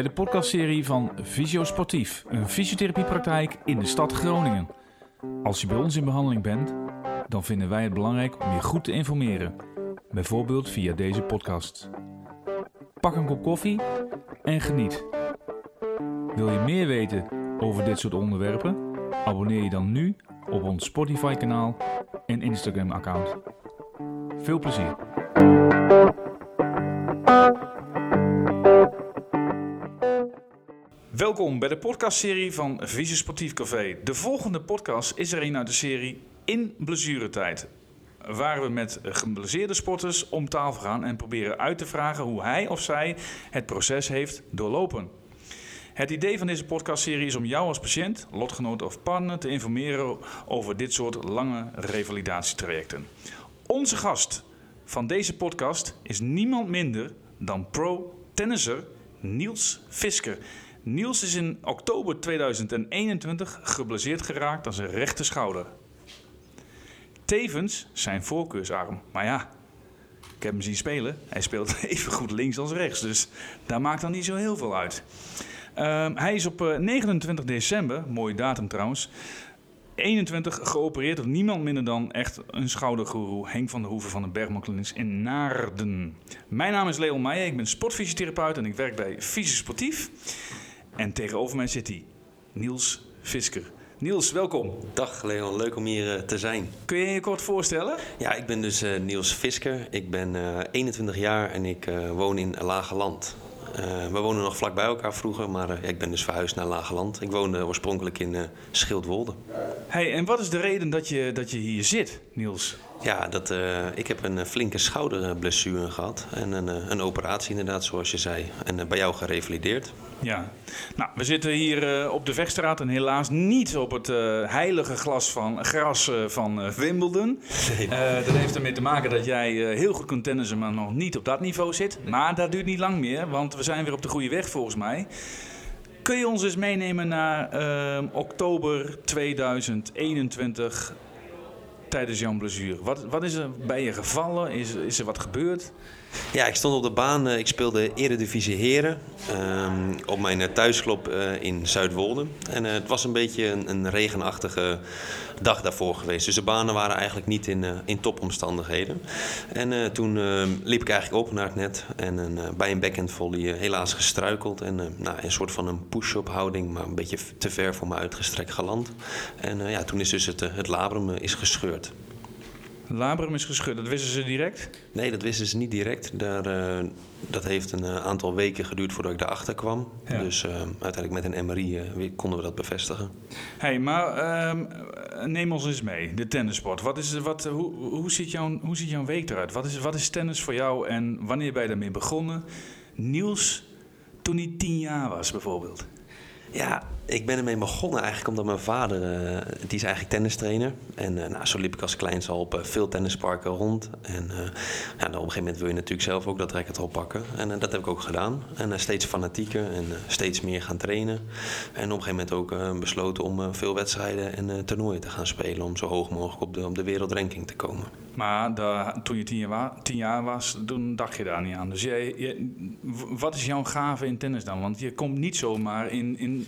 bij de podcastserie van Visio Sportief, een fysiotherapiepraktijk in de stad Groningen. Als je bij ons in behandeling bent, dan vinden wij het belangrijk om je goed te informeren, bijvoorbeeld via deze podcast. Pak een kop koffie en geniet. Wil je meer weten over dit soort onderwerpen? Abonneer je dan nu op ons Spotify-kanaal en Instagram-account. Veel plezier! Welkom bij de podcastserie van Visie Sportief Café. De volgende podcast is er een uit de serie In Blessuretijd. Waar we met geblesseerde sporters om tafel gaan en proberen uit te vragen hoe hij of zij het proces heeft doorlopen. Het idee van deze podcastserie is om jou als patiënt, lotgenoot of partner te informeren over dit soort lange revalidatietrajecten. Onze gast van deze podcast is niemand minder dan pro-tennisser Niels Fisker. Niels is in oktober 2021 geblesseerd geraakt aan zijn rechter schouder. Tevens zijn voorkeursarm. Maar ja, ik heb hem zien spelen. Hij speelt even goed links als rechts. Dus daar maakt dan niet zo heel veel uit. Ehm, hij is op 29 eh, december, mooie datum trouwens, 21 geopereerd door niemand minder dan echt een schoudergoeroe, Henk van der Hoeven van de Bergman Clinics in Naarden. Mijn naam is Leon Meijer, ik ben sportfysiotherapeut en ik werk bij Fysiosportief. En tegenover mij zit hij, Niels Fisker. Niels, welkom. Dag Leon, leuk om hier uh, te zijn. Kun je je kort voorstellen? Ja, ik ben dus uh, Niels Fisker. Ik ben uh, 21 jaar en ik woon in Lage Land. we wonen nog vlak bij elkaar vroeger, maar ik ben dus verhuisd naar Lage Land. Ik woonde oorspronkelijk in Schildwolde. Hey, en wat is de reden dat je, dat je hier zit, Niels? Ja, dat, uh, ik heb een flinke schouderblessure gehad. En een, een operatie inderdaad, zoals je zei. En bij jou gerevalideerd. Ja, nou, we zitten hier uh, op de Vechtstraat en helaas niet op het heilige glas van, gras van Wimbledon. Nee. dat heeft ermee te maken dat jij heel goed kunt tennissen, maar nog niet op dat niveau zit. Maar dat duurt niet lang meer, want we zijn weer op de goede weg volgens mij. Kun je ons eens meenemen naar ehm, oktober 2021 tijdens jouw blessure? Wat, wat is er bij je gevallen? Is, is er wat gebeurd? Ja, ik stond op de baan. Ik speelde Eredivisie Heren um, op mijn thuisklop uh, in Zuidwolde. En het was een beetje een, een, regenachtige dag daarvoor geweest. Dus de banen waren eigenlijk niet in, in topomstandigheden. En toen liep ik eigenlijk op naar het net. En bij een backhand volley helaas gestruikeld. En nou, een soort van een push-up houding, maar een beetje te ver voor me uitgestrekt geland. En ja, toen is dus het, het labrum is gescheurd. Labrum is gescheurd, dat wisten ze direct? Nee, dat wisten ze niet direct. Daar, uh, dat heeft een uh, aantal weken geduurd voordat ik daarachter kwam. Ja. Dus uh, uiteindelijk met een MRI konden we dat bevestigen. hey, maar ehm, neem ons eens mee, de tennissport. Wat is, wat, hoe, hoe, ziet jouw, hoe ziet jouw week eruit? Wat is, wat is tennis voor jou en wanneer ben je daarmee begonnen? Niels, toen hij tien jaar was bijvoorbeeld. Ja, ik ben ermee begonnen eigenlijk omdat mijn vader, uh, die is eigenlijk tennistrainer. En uh, nou, zo liep ik als kleins al op uh, veel tennisparken rond. En nou, op een gegeven moment wil je natuurlijk zelf ook dat racket oppakken. En dat heb ik ook gedaan. En steeds fanatieker en steeds meer gaan trainen. En op een gegeven moment ook besloten om veel wedstrijden en toernooien te gaan spelen. Om zo hoog mogelijk op de, op de wereldranking te komen. Maar toen je tien jaar, tien jaar, was, toen dacht je daar niet aan. Dus jij, wat is jouw gave in tennis dan? Want je komt niet zomaar in, in,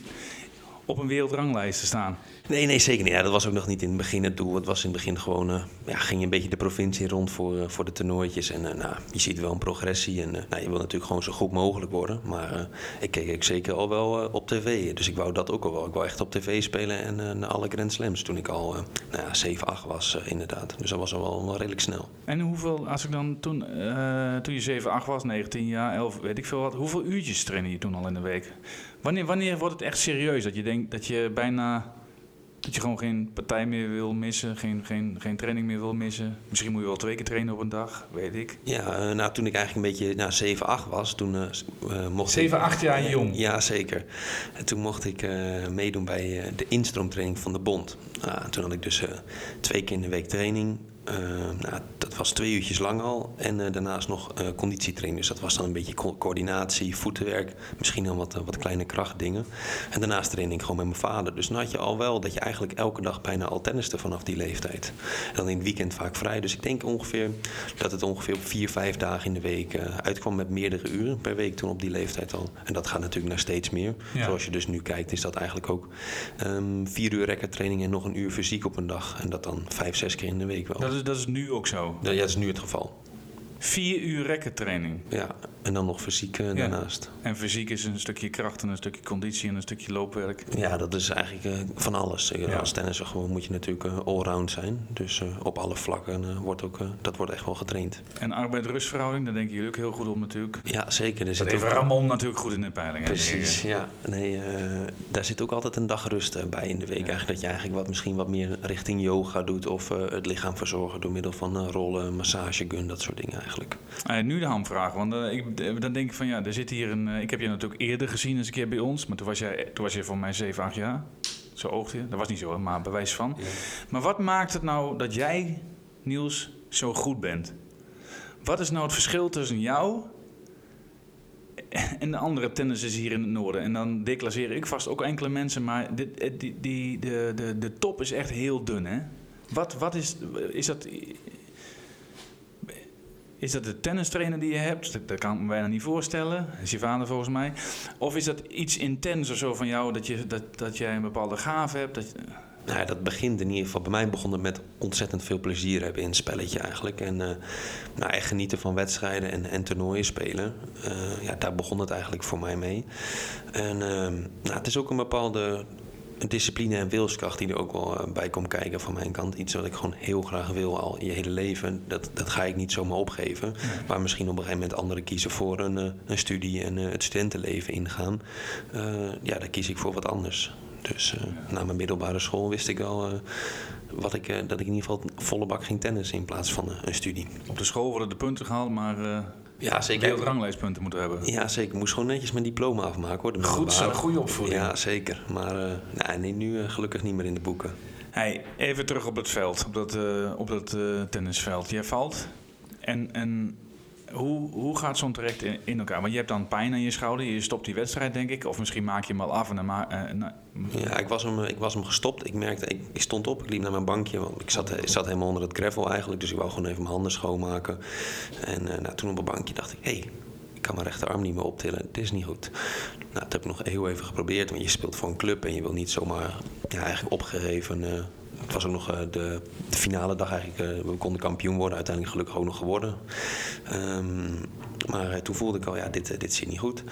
op een wereldranglijst te staan. Nee, nee, zeker niet. Ja, dat was ook nog niet in het begin het doel. Het was in het begin gewoon, uh, ja, ging je een beetje de provincie rond voor, uh, voor de toernooitjes. En uh, nou, je ziet wel een progressie en nou, je wil natuurlijk gewoon zo goed mogelijk worden. Maar ik keek ik zeker al wel op tv. Dus ik wou dat ook al wel. Ik wou echt op tv spelen en naar alle Grand Slams toen ik al nou, ja, 7, 8 was inderdaad. Dus dat was al wel, wel redelijk snel. En hoeveel, als ik dan toen, toen je 7, 8 was, 19 jaar, 11, weet ik veel wat. Hoeveel uurtjes trainde je toen al in de week? Wanneer, wanneer wordt het echt serieus dat je denkt dat je bijna dat je gewoon geen partij meer wil missen, geen, geen, geen training meer wil missen. Misschien moet je wel twee keer trainen op een dag, weet ik. Ja, uh, nou toen ik eigenlijk een beetje nou, 7, 8 was, toen uh, mocht 7, 8 jaar jong? Ja, zeker. En toen mocht ik uh, meedoen bij de instroomtraining van de bond. toen had ik dus twee keer in de week training. Uh, nou, dat was twee uurtjes lang al. En uh, daarnaast nog uh, conditietraining. Dus dat was dan een beetje co coördinatie, voetenwerk. Misschien dan wat, wat kleine krachtdingen. En daarnaast trainde ik gewoon met mijn vader. Dus dan had je al wel dat je eigenlijk elke dag bijna al tenniste vanaf die leeftijd. En dan in het weekend vaak vrij. Dus ik denk ongeveer dat het ongeveer op vier, vijf dagen in de week uitkwam met meerdere uren per week toen op die leeftijd al. En dat gaat natuurlijk naar steeds meer. Ja. Zoals je dus nu kijkt, is dat eigenlijk ook um, vier uur rekkertraining en nog een uur fysiek op een dag. En dat dan vijf, zes keer in de week wel. Dat is, dat is nu ook zo? Ja, dat is nu het geval. Vier uur rekkentraining. Ja, en dan nog fysiek uh, daarnaast. En fysiek is een stukje kracht en een stukje conditie en een stukje loopwerk. Ja, dat is eigenlijk uh, van alles. Ja. Als tennisser gewoon moet je natuurlijk uh, allround zijn. Dus op alle vlakken wordt ook, dat wordt echt wel getraind. En arbeid-rustverhouding, daar denken jullie ook heel goed om natuurlijk. Ja, zeker. Er dat heeft Ramon natuurlijk goed in de peiling. Precies, ja. Nee, daar zit ook altijd een dag rust bij in de week. Eigenlijk dat je eigenlijk wat, misschien wat meer richting yoga doet of het lichaam verzorgen door middel van rollen, massage, gun, dat soort dingen eigenlijk. Nu de hamvraag, want ik dan denk ik van ja, er zit hier een. Eh, ik heb je natuurlijk eerder gezien eens een keer bij ons, maar toen was jij, toen was je voor mij 7, 8 jaar. Zo oogde je. Dat was niet zo, maar bewijs van. Maar wat maakt het nou dat jij, Niels, zo goed bent? Wat is nou het verschil tussen jou en de andere tennissers hier in het noorden? En dan declasseer ik vast ook enkele mensen, maar dit, eh, die, die, de, de, de top is echt heel dun, hè? Wat, wat is, is dat is dat de tennistrainer die je hebt? Dat, kan ik me bijna niet voorstellen. Dat is je vader volgens mij. Of is dat iets intenser zo van jou dat, je, dat, dat jij een bepaalde gave hebt? Dat, nou ja, dat begint in ieder geval. Bij mij begon het met ontzettend veel plezier hebben in het spelletje eigenlijk. En uh, nou, echt genieten van wedstrijden en, en toernooien spelen. Uh, ja, daar begon het eigenlijk voor mij mee. En uh, nou, het is ook een bepaalde discipline en wilskracht die er ook wel eh, bij komt kijken van mijn kant. Iets wat ik gewoon heel graag wil al je hele leven. Dat, dat ga ik niet zomaar opgeven. Maar misschien op een gegeven moment anderen kiezen voor een, eh, een studie en eh, het studentenleven ingaan. ja, daar kies ik voor wat anders. Dus na mijn middelbare school wist ik wel wat ik, dat ik in ieder geval volle bak ging tennis in plaats van een studie. Op de school worden de punten gehaald, maar ja, zeker. ranglijstpunten moeten hebben. Ja, zeker. Ik moest gewoon netjes mijn diploma afmaken hoor. Goed zo, goede opvoeding. Ja, zeker. Maar uh, nee, nu uh, gelukkig niet meer in de boeken. Hey, even terug op het veld, op dat, uh, op dat tennisveld. Jij valt en, en hoe, hoe gaat zo'n terecht in, in, elkaar? Want je hebt dan pijn aan je schouder, je stopt die wedstrijd, denk ik. Of misschien maak je hem al af en dan ma uh, Ja, ik was, hem, ik was hem gestopt. Ik merkte, ik, stond op, ik liep naar mijn bankje. Want ik zat, ik zat helemaal onder het gravel eigenlijk. Dus ik wou gewoon even mijn handen schoonmaken. En uh, nou, toen op een bankje dacht ik, hé, hey, ik kan mijn rechterarm niet meer optillen. Het is niet goed. Nou, dat heb ik nog heel even geprobeerd. Want je speelt voor een club en je wil niet zomaar ja, eigenlijk opgegeven... Uh, het was ook nog de, de, finale dag eigenlijk. we konden kampioen worden, uiteindelijk gelukkig ook nog geworden. Um, maar eh, toen voelde ik al, ja, dit, eh, dit zit niet goed.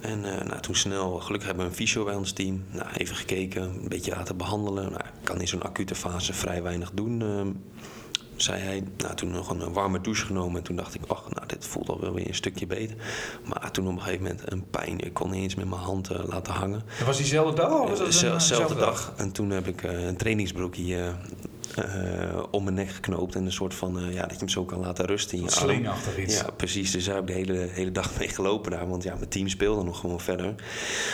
En nou, toen snel, gelukkig hebben we een fysio bij ons team. Nou, even gekeken, een beetje laten behandelen. Nou, kan in zo'n acute fase vrij weinig doen, uh, zei hij. Nou, toen nog een warme douche genomen. En toen dacht ik, ach, nou, dit voelt al wel weer een stukje beter. Maar toen op een gegeven moment een pijn. Ik kon niet eens met mijn hand laten hangen. Dat was diezelfde dag? Of was dat dezelfde dag? En toen heb ik een trainingsbroekje uh, om mijn nek geknoopt. En een soort van, ja, dat je hem zo kan laten rusten in je arm. achter iets. Ja, precies. Dus daar heb ik de hele, hele dag mee gelopen daar. Want ja, mijn team speelde nog gewoon verder.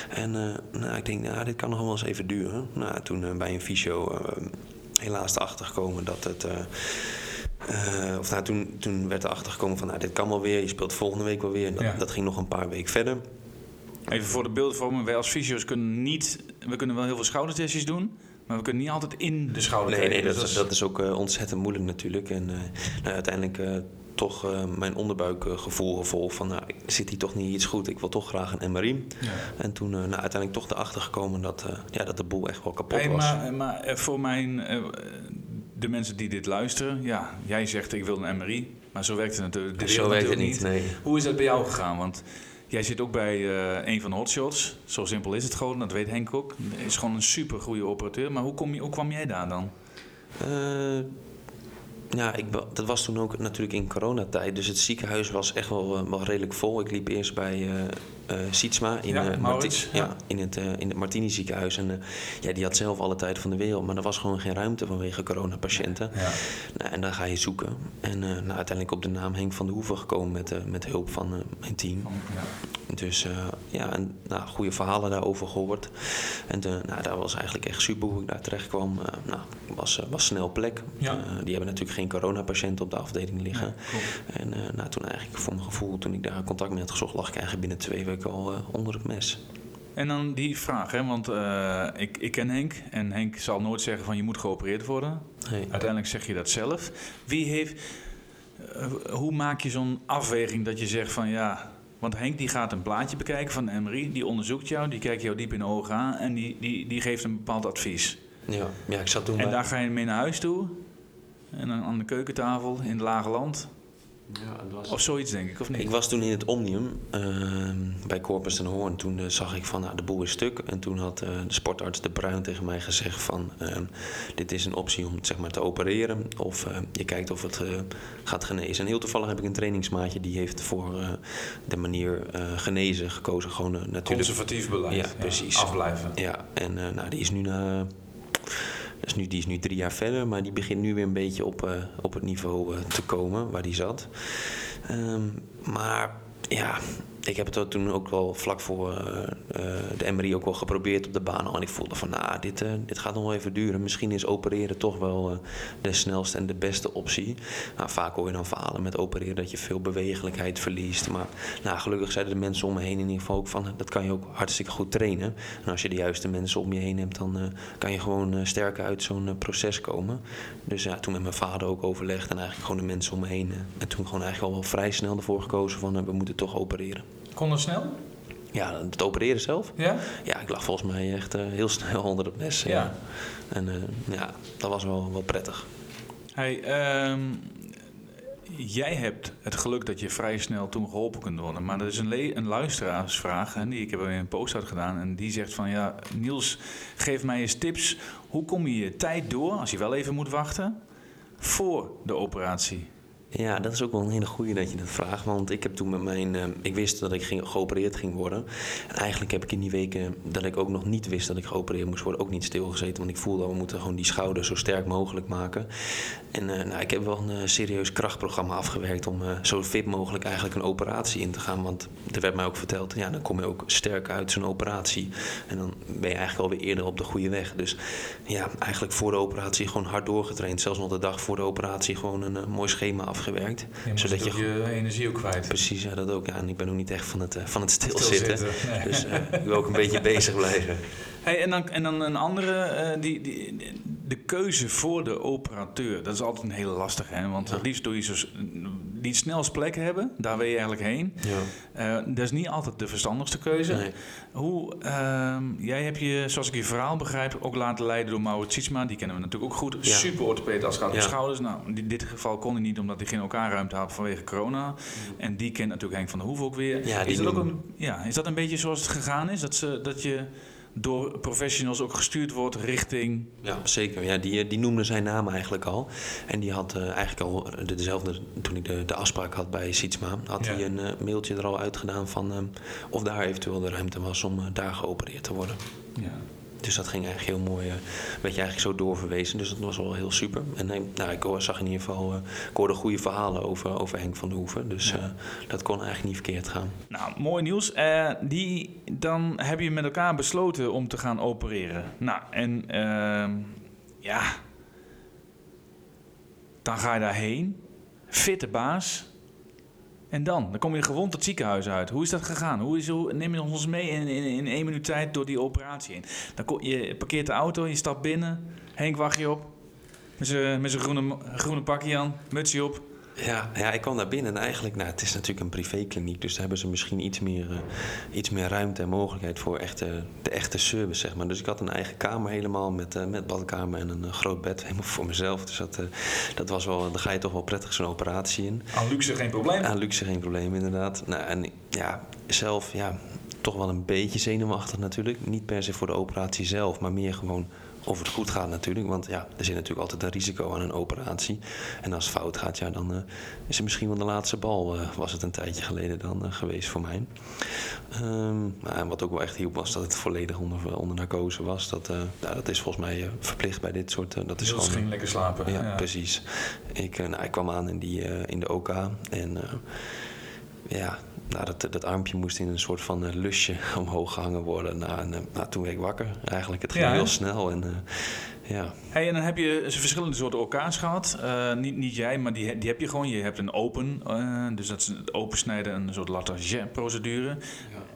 En nou, ik denk, nou, dit kan nog wel eens even duren. Nou, toen bij een fysio helaas erachter gekomen dat het... of nou, toen, toen werd erachter gekomen van, nou, dit kan wel weer. Je speelt volgende week wel weer. En dat, ja. dat ging nog een paar weken verder. Even voor de beeldvorming. Wij als fysio's kunnen niet... We kunnen wel heel veel schoudertestjes doen... Maar we kunnen niet altijd in de schouder Nee, nee dat, dus dat, is ook uh, ontzettend moeilijk natuurlijk. En uh, nou, uiteindelijk uh, toch mijn onderbuikgevoel gevolgd van... nou, zit hier toch niet iets goed, ik wil toch graag een MRI. Ja. En toen nou, uiteindelijk toch erachter gekomen dat, ja, dat de boel echt wel kapot was. Maar, maar voor mijn, de mensen die dit luisteren... ja, jij zegt ik wil een MRI, maar zo werkt het natuurlijk, de zo werkt het niet. Nee. Hoe is dat bij jou gegaan? Want Jij zit ook bij uh, een van de hotshots. Zo simpel is het gewoon, dat weet Henk ook. Is gewoon een super goede operateur. Maar hoe, kom je, hoe kwam jij daar dan? Uh, ja, ik, dat was toen ook natuurlijk in coronatijd. Dus het ziekenhuis was echt wel, eh, wel redelijk vol. Ik liep eerst bij uh, uh, Sietsma in, ja, Maurits, ja. in, het, in het Martini ziekenhuis. En ja, die had zelf alle tijd van de wereld. Maar er was gewoon geen ruimte vanwege coronapatiënten. Ja. Nou, en daar ga je zoeken. En nou, uiteindelijk op de naam Henk van de Hoeven gekomen met, met hulp van mijn team. Dus uh, ja, en, nou, goede verhalen daarover gehoord. En uh, nou, dat was eigenlijk echt super hoe ik daar terecht kwam. Uh, nou, was, was snel plek. Ja. die hebben natuurlijk geen coronapatiënten op de afdeling liggen. en nou, toen eigenlijk voor mijn gevoel, toen ik daar contact mee had gezocht, lag ik eigenlijk binnen twee weken al onder het mes. En dan die vraag, hè, want ik, ik ken Henk en Henk zal nooit zeggen van je moet geopereerd worden. Nee. Uiteindelijk zeg je dat zelf. Wie heeft, hoe maak je zo'n afweging dat je zegt van ja, want Henk die gaat een plaatje bekijken van Emery, die onderzoekt jou, die kijkt jou diep in de ogen aan en die, die, die geeft een bepaald advies. Ja, ja ik zat toen. En daar ga je mee naar huis toe. En dan aan de keukentafel in het lage land. Ja, was... Of zoiets, denk ik, of niet? Ik was toen in het Omnium uh, bij Corpus en Hoorn. Toen uh, zag ik van, nou, de boel is stuk. En toen had uh, de sportarts De Bruin tegen mij gezegd van... Ehm, dit is een optie om zeg maar, te opereren. Of je kijkt of het gaat genezen. En heel toevallig heb ik een trainingsmaatje... die heeft voor de manier genezen gekozen. Gewoon natuurlijk... Conservatief beleid. Ja, precies. afblijven. Ja, en nou, die is nu na dus nu, die is nu drie jaar verder, maar die begint nu weer een beetje op, uh, op het niveau uh, te komen waar die zat. Um, maar ja, ik heb het toen ook wel vlak voor uh, de MRI ook wel geprobeerd op de baan al. En ik voelde van, nou, dit, uh, dit gaat nog wel even duren. Misschien is opereren toch wel de snelste en de beste optie. Nou, vaak hoor je dan verhalen met opereren dat je veel bewegelijkheid verliest. Maar nou, gelukkig zeiden de mensen om me heen in ieder geval ook van, dat kan je ook hartstikke goed trainen. En als je de juiste mensen om je heen hebt, dan kan je gewoon sterker uit zo'n proces komen. Dus ja, toen met mijn vader ook overlegd en eigenlijk gewoon de mensen om me heen. en toen gewoon eigenlijk al wel vrij snel ervoor gekozen van, we moeten toch opereren. Kon dat snel? Ja, het opereren zelf. Ja? Ja, ik lag volgens mij echt uh, heel snel onder het mes. Ja. ja. En uh, ja, dat was wel, wel prettig. Hey, um, jij hebt het geluk dat je vrij snel toen geholpen kunt worden. Maar er is een, een luisteraarsvraag, en die ik heb in een post uit gedaan. En die zegt van, ja, Niels, geef mij eens tips. Hoe kom je je tijd door, als je wel even moet wachten, voor de operatie? Ja, dat is ook wel een hele goede dat je dat vraagt. Want ik heb toen met mijn. Uh, ik wist dat ik ging, geopereerd ging worden. En eigenlijk heb ik in die weken dat ik ook nog niet wist dat ik geopereerd moest worden, ook niet stilgezeten. Want ik voelde we moeten gewoon die schouder zo sterk mogelijk maken. En uh, nou, ik heb wel een uh, serieus krachtprogramma afgewerkt om zo fit mogelijk eigenlijk een operatie in te gaan. Want er werd mij ook verteld, ja, dan kom je ook sterk uit zo'n operatie. En dan ben je eigenlijk alweer eerder op de goede weg. Dus ja, eigenlijk voor de operatie gewoon hard doorgetraind. Zelfs nog de dag voor de operatie gewoon een mooi schema af gewerkt. zodat je je energie ook kwijt. Precies, ja, dat ook. Ja, en ik ben ook niet echt van het, uh, van het stilzitten. Stil Dus uh, ik wil ook een beetje bezig blijven. Hey, en, dan, en dan een andere, uh, die, die, de keuze voor de operateur. Dat is altijd een hele lastige. Hè? Want het liefst doe je zo, die snelst plek hebben. Daar wil je eigenlijk heen. Ja. dat is niet altijd de verstandigste keuze. Nee. Hoe, ehm, jij hebt je, zoals ik je verhaal begrijp, ook laten leiden door Maurits Sietsma. Die kennen we natuurlijk ook goed. Super orthopeed als het gaat om schouders. Nou, in dit geval kon hij niet omdat hij geen elkaar ruimte had vanwege corona. Mm. En die kent natuurlijk Henk van der Hoef ook weer. is, dat ook een, ja, is dat een beetje zoals het gegaan is? Dat, ze, dat je door professionals ook gestuurd wordt richting... Ja, zeker. Ja, die, die noemde zijn naam eigenlijk al. En die had uh, eigenlijk al dezelfde, toen ik de, de afspraak had bij Sietsma, had hij een uh, mailtje er al uitgedaan van of daar eventueel de ruimte was om daar geopereerd te worden. Ja. Dus dat ging eigenlijk heel mooi, werd je eigenlijk zo doorverwezen. Dus dat was wel heel super. En nou, ik zag in ieder geval, uh, ik hoorde goede verhalen over, over Henk van der Hoeven. Dus uh, dat kon eigenlijk niet verkeerd gaan. Nou, mooi nieuws. die, dan heb je met elkaar besloten om te gaan opereren. Nou, en ehm, ja, dan ga je daarheen. Fitte baas. En dan? Dan kom je gewond het ziekenhuis uit. Hoe is dat gegaan? Hoe is, hoe, neem je ons mee in, in, in één minuut tijd door die operatie heen? Dan kom, je parkeert de auto, je stapt binnen. Henk wacht je op. Met zijn groene, groene pakje aan, mutsje op. Ja, ja, ik kwam daar binnen en eigenlijk, nou, het is natuurlijk een privékliniek, dus daar hebben ze misschien iets meer, uh, iets meer ruimte en mogelijkheid voor echte, de echte service, zeg maar. Dus ik had een eigen kamer helemaal met, uh, met badkamer en een uh, groot bed, helemaal voor mezelf. Dus dat, dat was wel, dan ga je toch wel prettig zo'n operatie in. Aan luxe geen probleem? Aan luxe geen probleem, inderdaad. Nou, en ja, zelf, ja, toch wel een beetje zenuwachtig natuurlijk. Niet per se voor de operatie zelf, maar meer gewoon of het goed gaat natuurlijk. Want ja, er zit natuurlijk altijd een risico aan een operatie. En als het fout gaat, ja, dan uh, is het misschien wel de laatste bal. Uh, was het een tijdje geleden dan uh, geweest voor mij. Um, en wat ook wel echt hielp was dat het volledig onder, onder narcose was. Dat, nou, dat is volgens mij verplicht bij dit soort... dat is gewoon, ging lekker slapen. Ja, precies. Ik, nou, ik kwam aan in, die, in de OK en ja, nou, dat, dat armpje moest in een soort van eh, lusje omhoog gehangen worden. Nou, en, eh, nou, toen werd ik wakker. Eigenlijk, het ging Ja, heel snel. En, eh, ja. Hey, en dan heb je verschillende soorten orka's gehad. Eh, niet, niet jij, maar die, die heb je gewoon. Je hebt een open, dus dat is het opensnijden, een soort Latarjet-procedure.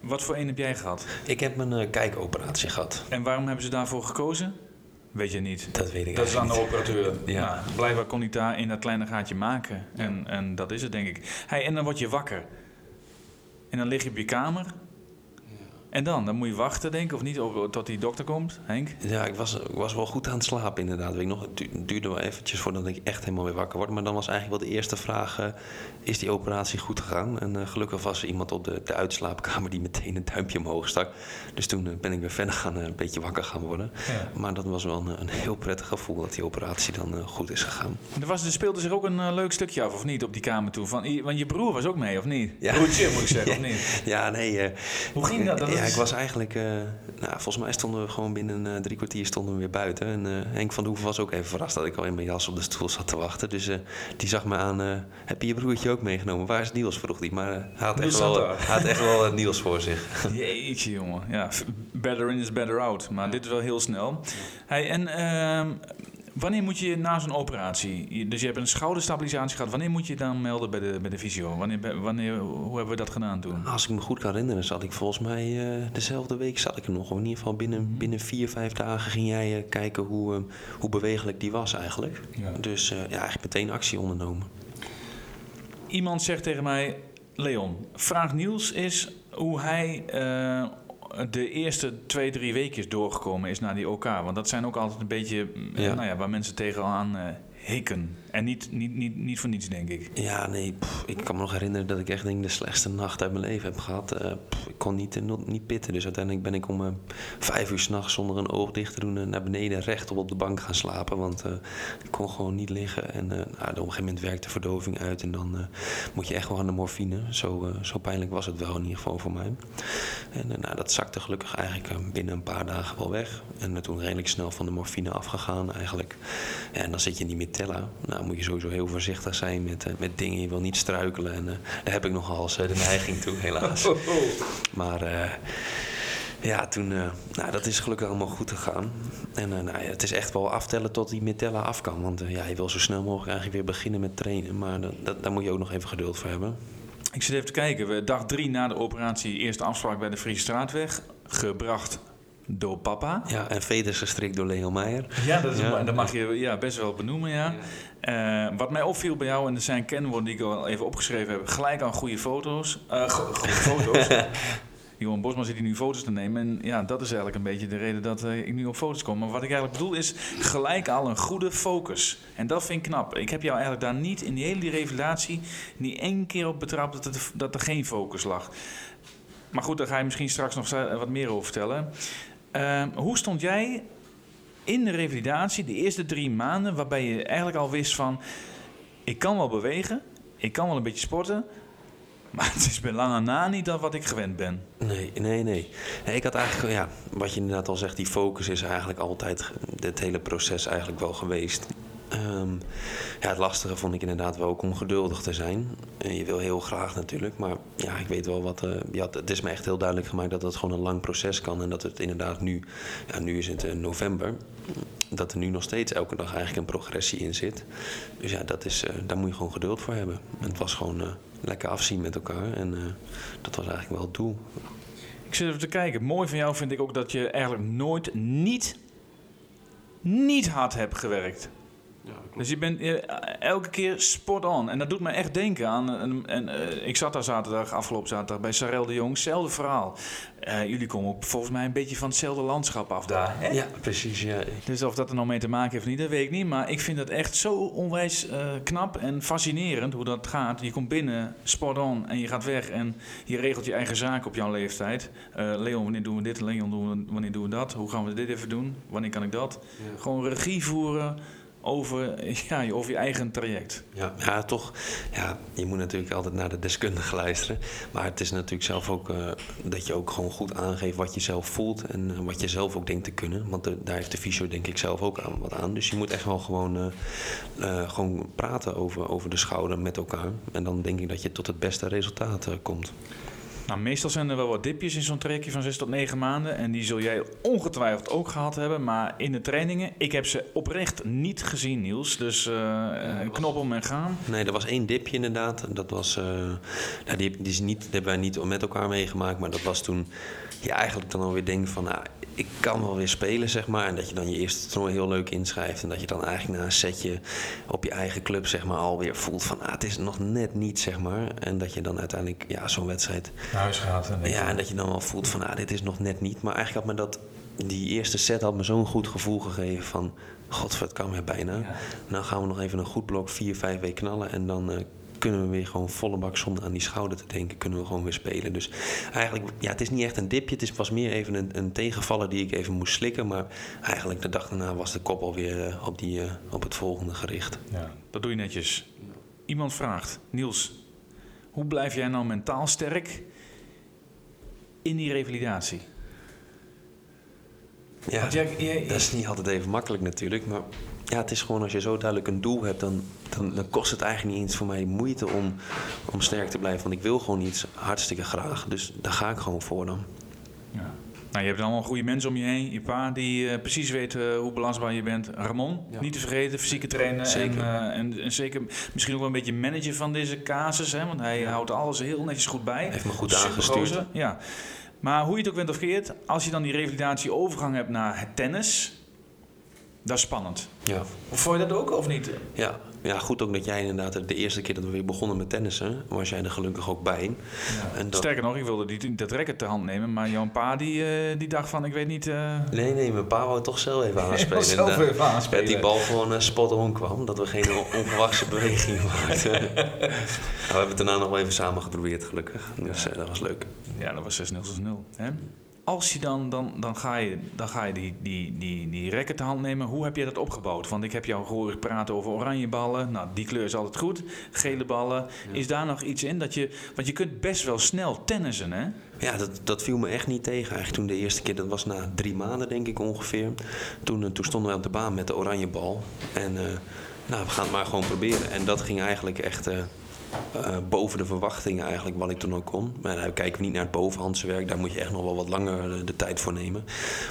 Wat voor een heb jij gehad? Ik heb eh, kijkoperatie gehad. En waarom hebben ze daarvoor gekozen? Weet je niet. Dat weet ik Dat is aan de operateur. Ja. Nou, blijkbaar kon hij daar in dat kleine gaatje maken. En, en dat is het, denk ik. Hey, en dan word je wakker. En dan lig je op je kamer. En dan? Dan moet je wachten, denk ik, of niet, tot die dokter komt, Henk? Ja, ik was, ik was wel goed aan het slapen inderdaad. Weet ik nog, het du- duurde wel eventjes voordat ik echt helemaal weer wakker word. Maar dan was eigenlijk wel de eerste vraag, eh, is die operatie goed gegaan? En eh, gelukkig was er iemand op de, de uitslaapkamer die meteen een duimpje omhoog stak. Dus toen eh, ben ik weer verder gaan, een beetje wakker gaan worden. Ja. Maar dat was wel een, een heel prettig gevoel dat die operatie dan goed is gegaan. Er, was, er speelde zich ook een leuk stukje af, of niet, op die kamer toe? Van, want je broer was ook mee, of niet? Ja. Broertje, moet ik zeggen, of niet? Ja, nee. Hoe ging dat? Dat ja, ik was eigenlijk. eh, nou, volgens mij stonden we gewoon binnen eh, drie kwartier stonden we weer buiten. En eh, Henk van de Hoeven was ook even verrast dat ik al in mijn jas op de stoel zat te wachten. Dus die zag me aan. heb je je broertje ook meegenomen? Waar is Niels? vroeg hij. Maar hij, had echt wel, hij had echt wel Niels voor zich. Jeetje, jongen. Ja, better in is better out. Maar dit is wel heel snel. Hey, en ehm, wanneer moet je na zo'n operatie... Dus je hebt een schouderstabilisatie gehad. Wanneer moet je dan melden bij de, bij de fysio? Wanneer, wanneer, hoe hebben we dat gedaan toen? Als ik me goed kan herinneren, zat ik volgens mij eh, dezelfde week zat ik er nog. In ieder geval binnen, binnen vier, vijf dagen ging jij eh, kijken hoe, eh, hoe bewegelijk die was eigenlijk. Ja. Dus ja, eigenlijk meteen actie ondernomen. Iemand zegt tegen mij... Leon, vraag Niels is hoe hij... eh, de eerste twee, drie weken doorgekomen is naar die OK. Want dat zijn ook altijd een beetje mm, Ja. Nou ja, waar mensen tegenaan eh hikken. En niet, niet, niet, niet voor niets, denk ik. Ja, nee, ik kan me nog herinneren dat ik echt denk de slechtste nacht uit mijn leven heb gehad. Eh, ik kon niet, eh, niet pitten, dus uiteindelijk ben ik om eh, vijf uur s'nachts zonder een oog dicht te doen naar beneden rechtop op de bank gaan slapen. Want ik kon gewoon niet liggen en nou, op een gegeven moment werkt de verdoving uit en dan moet je echt wel aan de morfine. Zo, zo pijnlijk was het wel in ieder geval voor mij. En nou, dat zakte gelukkig eigenlijk binnen een paar dagen wel weg. En toen redelijk snel van de morfine afgegaan eigenlijk. En dan zit je niet meer tellen. Nou moet je sowieso heel voorzichtig zijn met, eh, met dingen. Je wil niet struikelen. En eh, daar heb ik nogal eens eh, de neiging toe, helaas. Maar eh, ja, toen, eh, nou, dat is gelukkig allemaal goed gegaan. En eh, nou, ja, het is echt wel aftellen tot die met tellen af kan. Want ja, je wil zo snel mogelijk eigenlijk weer beginnen met trainen. Maar dat, dat, daar moet je ook nog even geduld voor hebben. Ik zit even te kijken. We, dag drie na de operatie, eerste afspraak bij de Friese Straatweg. Gebracht door papa. Ja, en veters gestrikt door Leo Meijer. Ja, dat, is, Ja. dat mag je ja, best wel benoemen, ja. Eh, wat mij opviel bij jou, en er zijn kenwoorden die ik al even opgeschreven heb, gelijk aan goede foto's. Eh, go- goede foto's. Johan Bosma zit hier nu foto's te nemen. En ja, dat is eigenlijk een beetje de reden dat eh, ik nu op foto's kom. Maar wat ik eigenlijk bedoel is gelijk al een goede focus. En dat vind ik knap. Ik heb jou eigenlijk daar niet in die hele die revalidatie niet één keer op betrapt dat, het, dat er geen focus lag. Maar goed, daar ga je misschien straks nog wat meer over vertellen. Eh, hoe stond jij in de revalidatie, de eerste drie maanden, waarbij je eigenlijk al wist van... Ik kan wel bewegen, ik kan wel een beetje sporten... Maar het is bij lange na niet dat wat ik gewend ben. Nee, nee, nee. Nee, Ik had eigenlijk, ja, wat je inderdaad al zegt, die focus is eigenlijk altijd het hele proces eigenlijk wel geweest. Ehm, ja, het lastige vond ik inderdaad wel ook om geduldig te zijn. En je wil heel graag natuurlijk, maar ja, ik weet wel wat. eh, had, het is me echt heel duidelijk gemaakt dat het gewoon een lang proces kan en dat het inderdaad nu, ja, nu is het eh, november, dat er nu nog steeds elke dag eigenlijk een progressie in zit. Dus ja, dat is, eh, daar moet je gewoon geduld voor hebben. En het was gewoon lekker afzien met elkaar en dat was eigenlijk wel het doel. Ik zit even te kijken. Mooi van jou vind ik ook dat je eigenlijk nooit niet, niet hard hebt gewerkt. Dus je bent eh, elke keer spot on. En dat doet me echt denken aan. En, en, eh, ik zat daar zaterdag, afgelopen zaterdag, bij Sarel de Jong. Hetzelfde verhaal. Eh, jullie komen ook volgens mij een beetje van hetzelfde landschap af daar. Hè? Ja, precies. Ja. Dus of dat er nou mee te maken heeft of niet, dat weet ik niet. Maar ik vind het echt zo onwijs knap en fascinerend hoe dat gaat. Je komt binnen, spot on, en je gaat weg. En je regelt je eigen zaak op jouw leeftijd. Leon, wanneer doen we dit? Leon, wanneer doen we dat? Hoe gaan we dit even doen? Wanneer kan ik dat? Gewoon regie voeren. Over, ja, over je eigen traject. Ja, ja, toch. Ja, je moet natuurlijk altijd naar de deskundige luisteren. Maar het is natuurlijk zelf ook uh, dat je ook gewoon goed aangeeft wat je zelf voelt en uh, wat je zelf ook denkt te kunnen. Want daar heeft de fysio denk ik zelf ook aan, wat aan. Dus je moet echt wel gewoon, uh, gewoon praten over, over de schouder met elkaar. En dan denk ik dat je tot het beste resultaat komt. Nou, meestal zijn er wel wat dipjes in zo'n trekje van 6 tot 9 maanden. En die zul jij ongetwijfeld ook gehad hebben. Maar in de trainingen, ik heb ze oprecht niet gezien, Niels. Dus uh, knop om en gaan. Nee, er was één dipje inderdaad. Dat was, uh, nou, die, die, is niet, die hebben wij niet met elkaar meegemaakt. Maar dat was toen je ja, eigenlijk dan alweer denkt van... Nou, ik kan wel weer spelen, zeg maar. En dat je dan je eerste toernooi heel leuk inschrijft. En dat je dan eigenlijk na een setje op je eigen club, zeg maar, alweer voelt van... Ah, het is nog net niet, zeg maar. En dat je dan uiteindelijk ja, zo'n wedstrijd... Naar huis gaat. En ja, en dat je dan wel voelt van, ah, dit is nog net niet. Maar eigenlijk had me dat... Die eerste set had me zo'n goed gevoel gegeven van... God, het kan weer bijna. Ja. Nou gaan we nog even een goed blok vier, vijf weken knallen. En dan uh, kunnen we weer gewoon volle bak zonder aan die schouder te denken, kunnen we gewoon weer spelen. Dus eigenlijk, ja, het is niet echt een dipje. Het was meer even een, een tegenvaller die ik even moest slikken. Maar eigenlijk de dag daarna was de kop alweer uh, op, die, uh, op het volgende gericht. Ja, dat doe je netjes. Iemand vraagt, Niels, hoe blijf jij nou mentaal sterk in die revalidatie? Ja, jij, jij, dat is niet altijd even makkelijk natuurlijk. Maar ja, het is gewoon als je zo duidelijk een doel hebt, dan, dan, dan, kost het eigenlijk niet eens voor mij moeite om, om sterk te blijven. Want ik wil gewoon iets hartstikke graag. Dus daar ga ik gewoon voor dan. Nou, je hebt allemaal goede mensen om je heen. Je pa die uh, precies weet uh, hoe belastbaar je bent. Ramon, ja. niet te vergeten, fysieke trainer. Zeker. En, uh, en, en, zeker misschien ook wel een beetje manager van deze casus. Hè, want hij ja. houdt alles heel netjes goed bij. Heeft me goed aangestuurd. Ja. Maar hoe je het ook bent of keert, als je dan die revalidatie overgang hebt naar het tennis dat is spannend. Ja. Vond je dat ook of niet? Ja. Ja, goed ook dat jij inderdaad de eerste keer dat we weer begonnen met tennissen, was jij er gelukkig ook bij. Ja. En dat... Sterker nog, ik wilde die, dat racket te hand nemen, maar jouw pa die, uh, die dacht van, ik weet niet... Uh... Nee, nee, mijn pa wou toch zelf even aanspelen. zelf even aanspelen. Dat die bal gewoon uh, spot on kwam, dat we geen ongewachte beweging maakten. nou, we hebben het daarna nog wel even samen geprobeerd, gelukkig. Dus dat was leuk. Ja, dat was 6-0 0 hè? Als je dan, dan, dan ga je, dan ga je die, die, die, die rekken te hand nemen. Hoe heb je dat opgebouwd? Want ik heb jou gehoord praten over oranje ballen. Nou, die kleur is altijd goed. Gele ballen. Is daar nog iets in? Dat je, want je kunt best wel snel tennissen, hè? Ja, dat, dat viel me echt niet tegen. Eigenlijk toen de eerste keer, dat was na drie maanden denk ik ongeveer. Toen, toen stonden we op de baan met de oranje bal. En uh, nou, we gaan het maar gewoon proberen. En dat ging eigenlijk echt... Uh, uh, boven de verwachtingen eigenlijk wat ik toen ook kon. Maar dan kijken we niet naar het bovenhandse werk. Daar moet je echt nog wel wat langer de tijd voor nemen.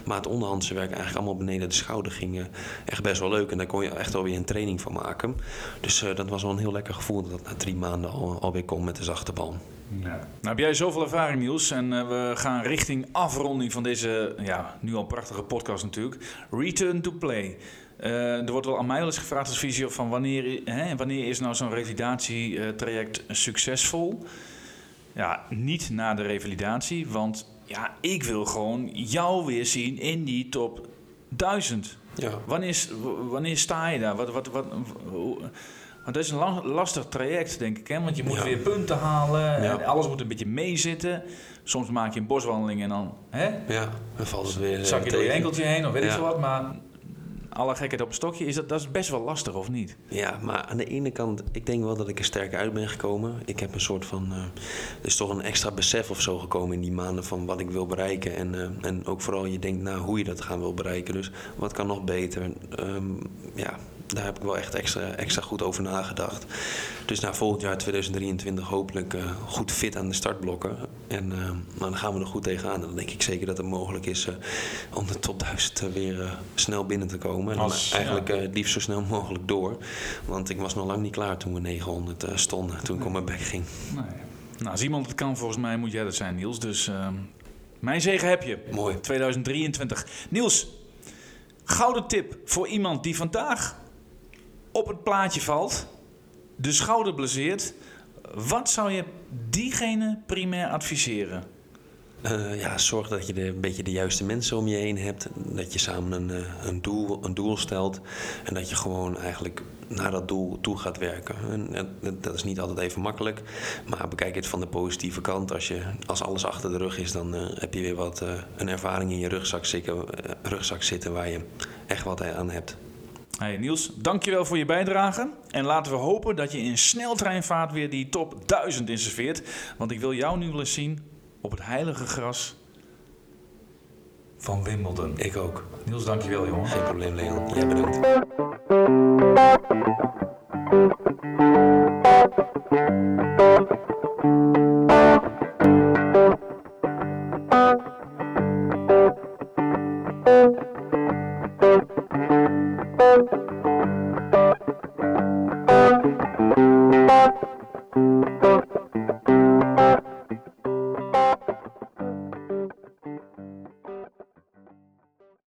Maar het onderhandse werk eigenlijk allemaal beneden de schouder ging uh, echt best wel leuk. En daar kon je echt wel weer een training van maken. Dus dat was wel een heel lekker gevoel dat dat na drie maanden al, alweer kon met de zachte bal. Ja. Nou heb jij zoveel ervaring Niels en we gaan richting afronding van deze ja, nu al prachtige podcast natuurlijk. Return to play. Uh, er wordt wel aan mij wel eens gevraagd als visio van wanneer, hè, wanneer is nou zo'n revalidatietraject succesvol? Ja, niet na de revalidatie, want ja, ik wil gewoon jou weer zien in die top 1000. Ja. Wanneer, wanneer sta je daar? Wat, wat, wat, want dat is een lang, lastig traject, denk ik. Hè? Want je moet ja. weer punten halen. Ja. En alles moet een beetje meezitten. Soms maak je een boswandeling en dan... Hè? Ja, dan valt het weer Zak je door je enkeltje heen of weet ik veel wat. Maar alle gekheid op een stokje, is dat, dat is best wel lastig, of niet? Ja, maar aan de ene kant, ik denk wel dat ik er sterk uit ben gekomen. Ik heb een soort van, uh, er is toch een extra besef of zo gekomen in die maanden van wat ik wil bereiken. En, uh, en ook vooral je denkt nou hoe je dat gaan wil bereiken. Dus wat kan nog beter? Um, ja, daar heb ik wel echt extra, extra goed over nagedacht. Dus na volgend jaar 2023 hopelijk uh, goed fit aan de startblokken. En uh, nou, dan gaan we er goed tegenaan. En dan denk ik zeker dat het mogelijk is uh, om de top 1000 weer snel binnen te komen. En Als, eigenlijk ja. liefst zo snel mogelijk door. Want ik was nog lang niet klaar toen we 900 stonden. Toen ik op mijn bek ging. Nee. Nou, als iemand het kan, volgens mij moet jij dat zijn, Niels. Dus ehm, mijn zegen heb je. Mooi. 2023. Niels, gouden tip voor iemand die vandaag op het plaatje valt, de schouder blesseert, wat zou je diegene primair adviseren? Uh, ja, zorg dat je de, een beetje de juiste mensen om je heen hebt. Dat je samen een, uh, een, doel, een doel stelt. En dat je gewoon eigenlijk naar dat doel toe gaat werken. En, dat is niet altijd even makkelijk. Maar bekijk het van de positieve kant. Als, je, als alles achter de rug is, dan uh, heb je weer wat, een ervaring in je rugzak zitten, rugzak zitten waar je echt wat aan hebt. Hey Niels, dankjewel voor je bijdrage. En laten we hopen dat je in sneltreinvaart weer die top 1000 inserveert. Want ik wil jou nu wel eens zien op het heilige gras van Wimbledon. Ik ook. Niels, dankjewel jongen. Geen probleem, Leon. Jij bedankt.